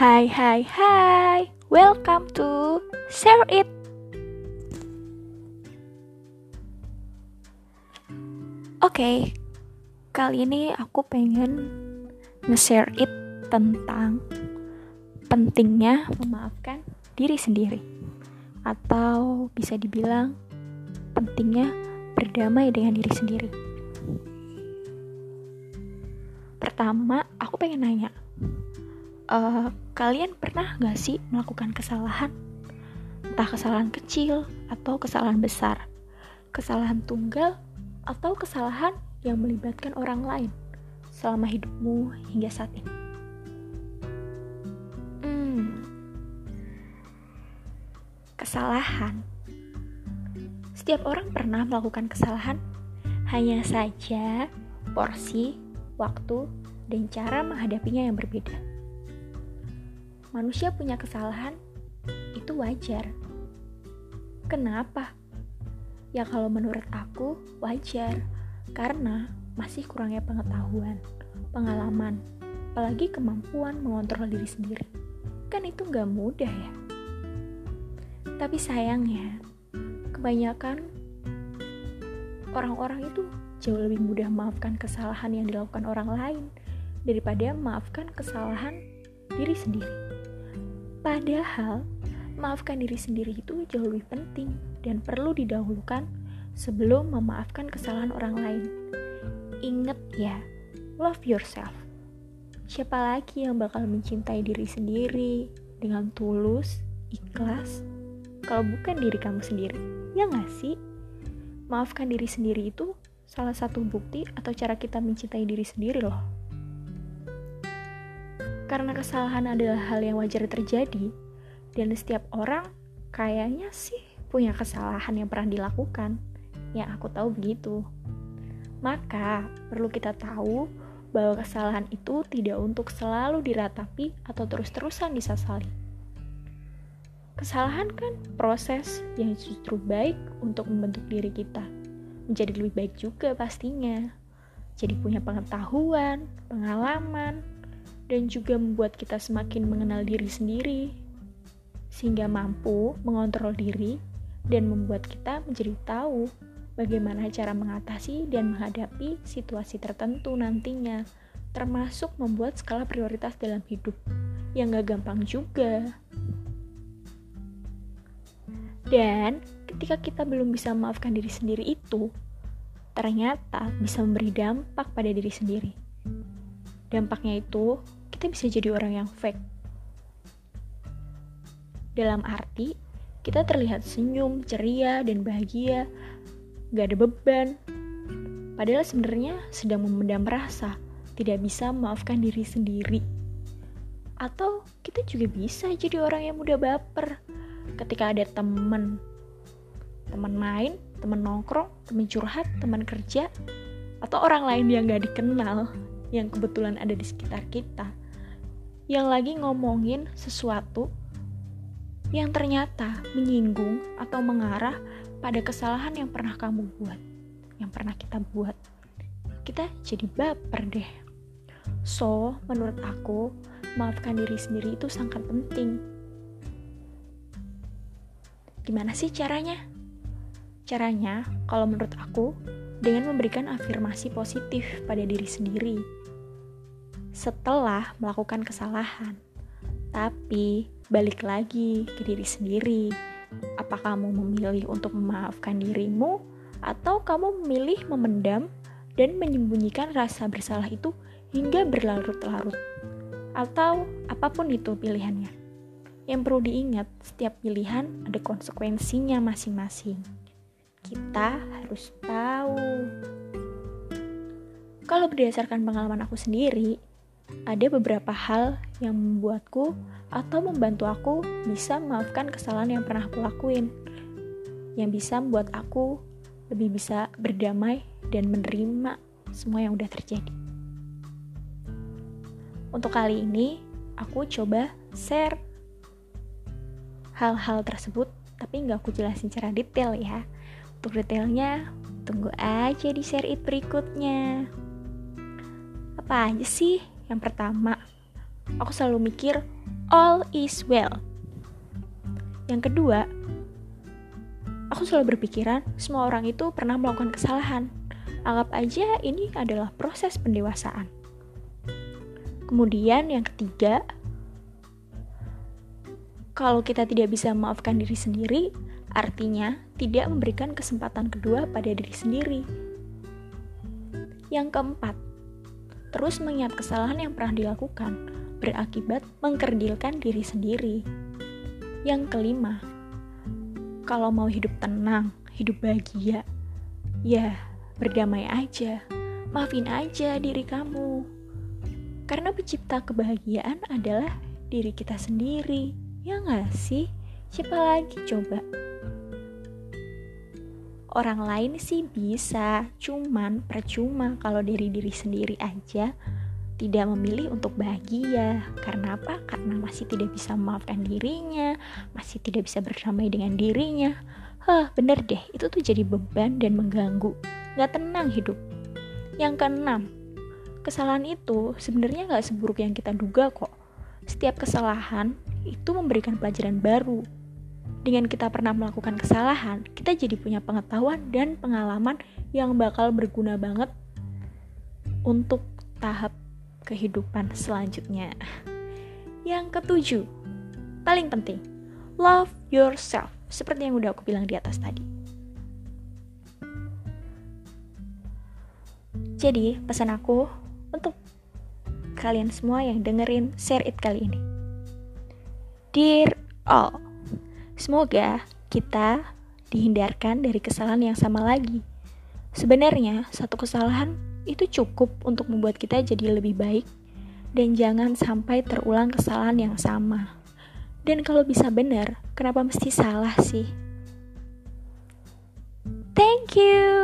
Hai hai hai Welcome to Share It. Oke okay, Kali ini aku pengen Nge-share it tentang Pentingnya memaafkan diri sendiri. Atau bisa dibilang Pentingnya berdamai dengan diri sendiri. Pertama, aku pengen nanya uh, kalian pernah gak sih melakukan kesalahan? Entah kesalahan kecil atau kesalahan besar, kesalahan tunggal atau kesalahan yang melibatkan orang lain selama hidupmu hingga saat ini. Hmm, kesalahan. Setiap orang pernah melakukan kesalahan, hanya saja porsi, waktu, dan cara menghadapinya yang berbeda manusia punya kesalahan, itu wajar. Kenapa? Ya kalau menurut aku wajar, karena masih kurangnya pengetahuan, pengalaman, apalagi kemampuan mengontrol diri sendiri. Kan itu gak mudah ya. Tapi sayangnya, kebanyakan orang-orang itu jauh lebih mudah memaafkan kesalahan yang dilakukan orang lain daripada memaafkan kesalahan diri sendiri. Padahal, maafkan diri sendiri itu jauh lebih penting dan perlu didahulukan sebelum memaafkan kesalahan orang lain. Ingat ya, love yourself. Siapa lagi yang bakal mencintai diri sendiri dengan tulus, ikhlas, kalau bukan diri kamu sendiri? Ya nggak sih? Maafkan diri sendiri itu salah satu bukti atau cara kita mencintai diri sendiri loh. Karena kesalahan adalah hal yang wajar terjadi, dan setiap orang kayaknya sih punya kesalahan yang pernah dilakukan. Yang aku tahu begitu. Maka, perlu kita tahu bahwa kesalahan itu tidak untuk selalu diratapi atau terus-terusan disesali. Kesalahan kan proses yang justru baik untuk membentuk diri kita. Menjadi lebih baik juga pastinya. Jadi punya pengetahuan, pengalaman, dan juga membuat kita semakin mengenal diri sendiri, sehingga mampu mengontrol diri dan membuat kita menjadi tahu bagaimana cara mengatasi dan menghadapi situasi tertentu nantinya, termasuk membuat skala prioritas dalam hidup yang gak gampang juga. Dan ketika kita belum bisa memaafkan diri sendiri itu, ternyata bisa memberi dampak pada diri sendiri. Dampaknya itu kita bisa jadi orang yang fake. Dalam arti, kita terlihat senyum, ceria, dan bahagia, gak ada beban. Padahal sebenarnya sedang memendam rasa, tidak bisa memaafkan diri sendiri. Atau kita juga bisa jadi orang yang mudah baper ketika ada temen. Teman main, teman nongkrong, teman curhat, teman kerja, atau orang lain yang gak dikenal yang kebetulan ada di sekitar kita yang lagi ngomongin sesuatu yang ternyata menyinggung atau mengarah pada kesalahan yang pernah kamu buat, yang pernah kita buat. Kita jadi baper deh. So, menurut aku, maafkan diri sendiri itu sangat penting. Gimana sih caranya? Caranya, kalau menurut aku, dengan memberikan afirmasi positif pada diri sendiri setelah melakukan kesalahan. Tapi balik lagi ke diri sendiri. Apa kamu memilih untuk memaafkan dirimu atau kamu memilih memendam dan menyembunyikan rasa bersalah itu hingga berlarut-larut? Atau apa pun itu pilihannya. Yang perlu diingat, setiap pilihan ada konsekuensinya masing-masing. Kita harus tahu. Kalau berdasarkan pengalaman aku sendiri, ada beberapa hal yang membuatku atau membantu aku bisa memaafkan kesalahan yang pernah aku lakuin. Yang bisa membuat aku lebih bisa berdamai dan menerima semua yang udah terjadi. Untuk kali ini, aku coba share hal-hal tersebut, tapi nggak aku jelasin secara detail ya. Untuk detailnya, tunggu aja di share it berikutnya. Apa aja sih yang pertama, aku selalu mikir, all is well. Yang kedua, aku selalu berpikiran semua orang itu pernah melakukan kesalahan. Anggap aja ini adalah proses pendewasaan. Kemudian yang ketiga, kalau kita tidak bisa memaafkan diri sendiri, artinya tidak memberikan kesempatan kedua pada diri sendiri. Yang keempat, terus mengingat kesalahan yang pernah dilakukan berakibat mengkerdilkan diri sendiri. Yang kelima, kalau mau hidup tenang, hidup bahagia, ya berdamai aja, maafin aja diri kamu. Karena pencipta kebahagiaan adalah diri kita sendiri. Ya nggak sih? Siapa lagi coba? Orang lain sih bisa, cuman percuma kalau dari diri sendiri aja tidak memilih untuk bahagia. Karena apa? Karena masih tidak bisa memaafkan dirinya, masih tidak bisa berdamai dengan dirinya. Hah, bener deh, itu tuh jadi beban dan mengganggu. Gak tenang hidup. Yang keenam, kesalahan itu sebenarnya gak seburuk yang kita duga kok. Setiap kesalahan itu memberikan pelajaran baru. Dengan kita pernah melakukan kesalahan, kita jadi punya pengetahuan dan pengalaman yang bakal berguna banget untuk tahap kehidupan selanjutnya. Yang ketujuh, paling penting, love yourself. Seperti yang udah aku bilang di atas tadi. Jadi, pesan aku untuk kalian semua yang dengerin share it kali ini. Dear all, semoga kita dihindarkan dari kesalahan yang sama lagi. Sebenarnya, satu kesalahan itu cukup untuk membuat kita jadi lebih baik, dan jangan sampai terulang kesalahan yang sama. Dan kalau bisa benar, kenapa mesti salah sih? Thank you.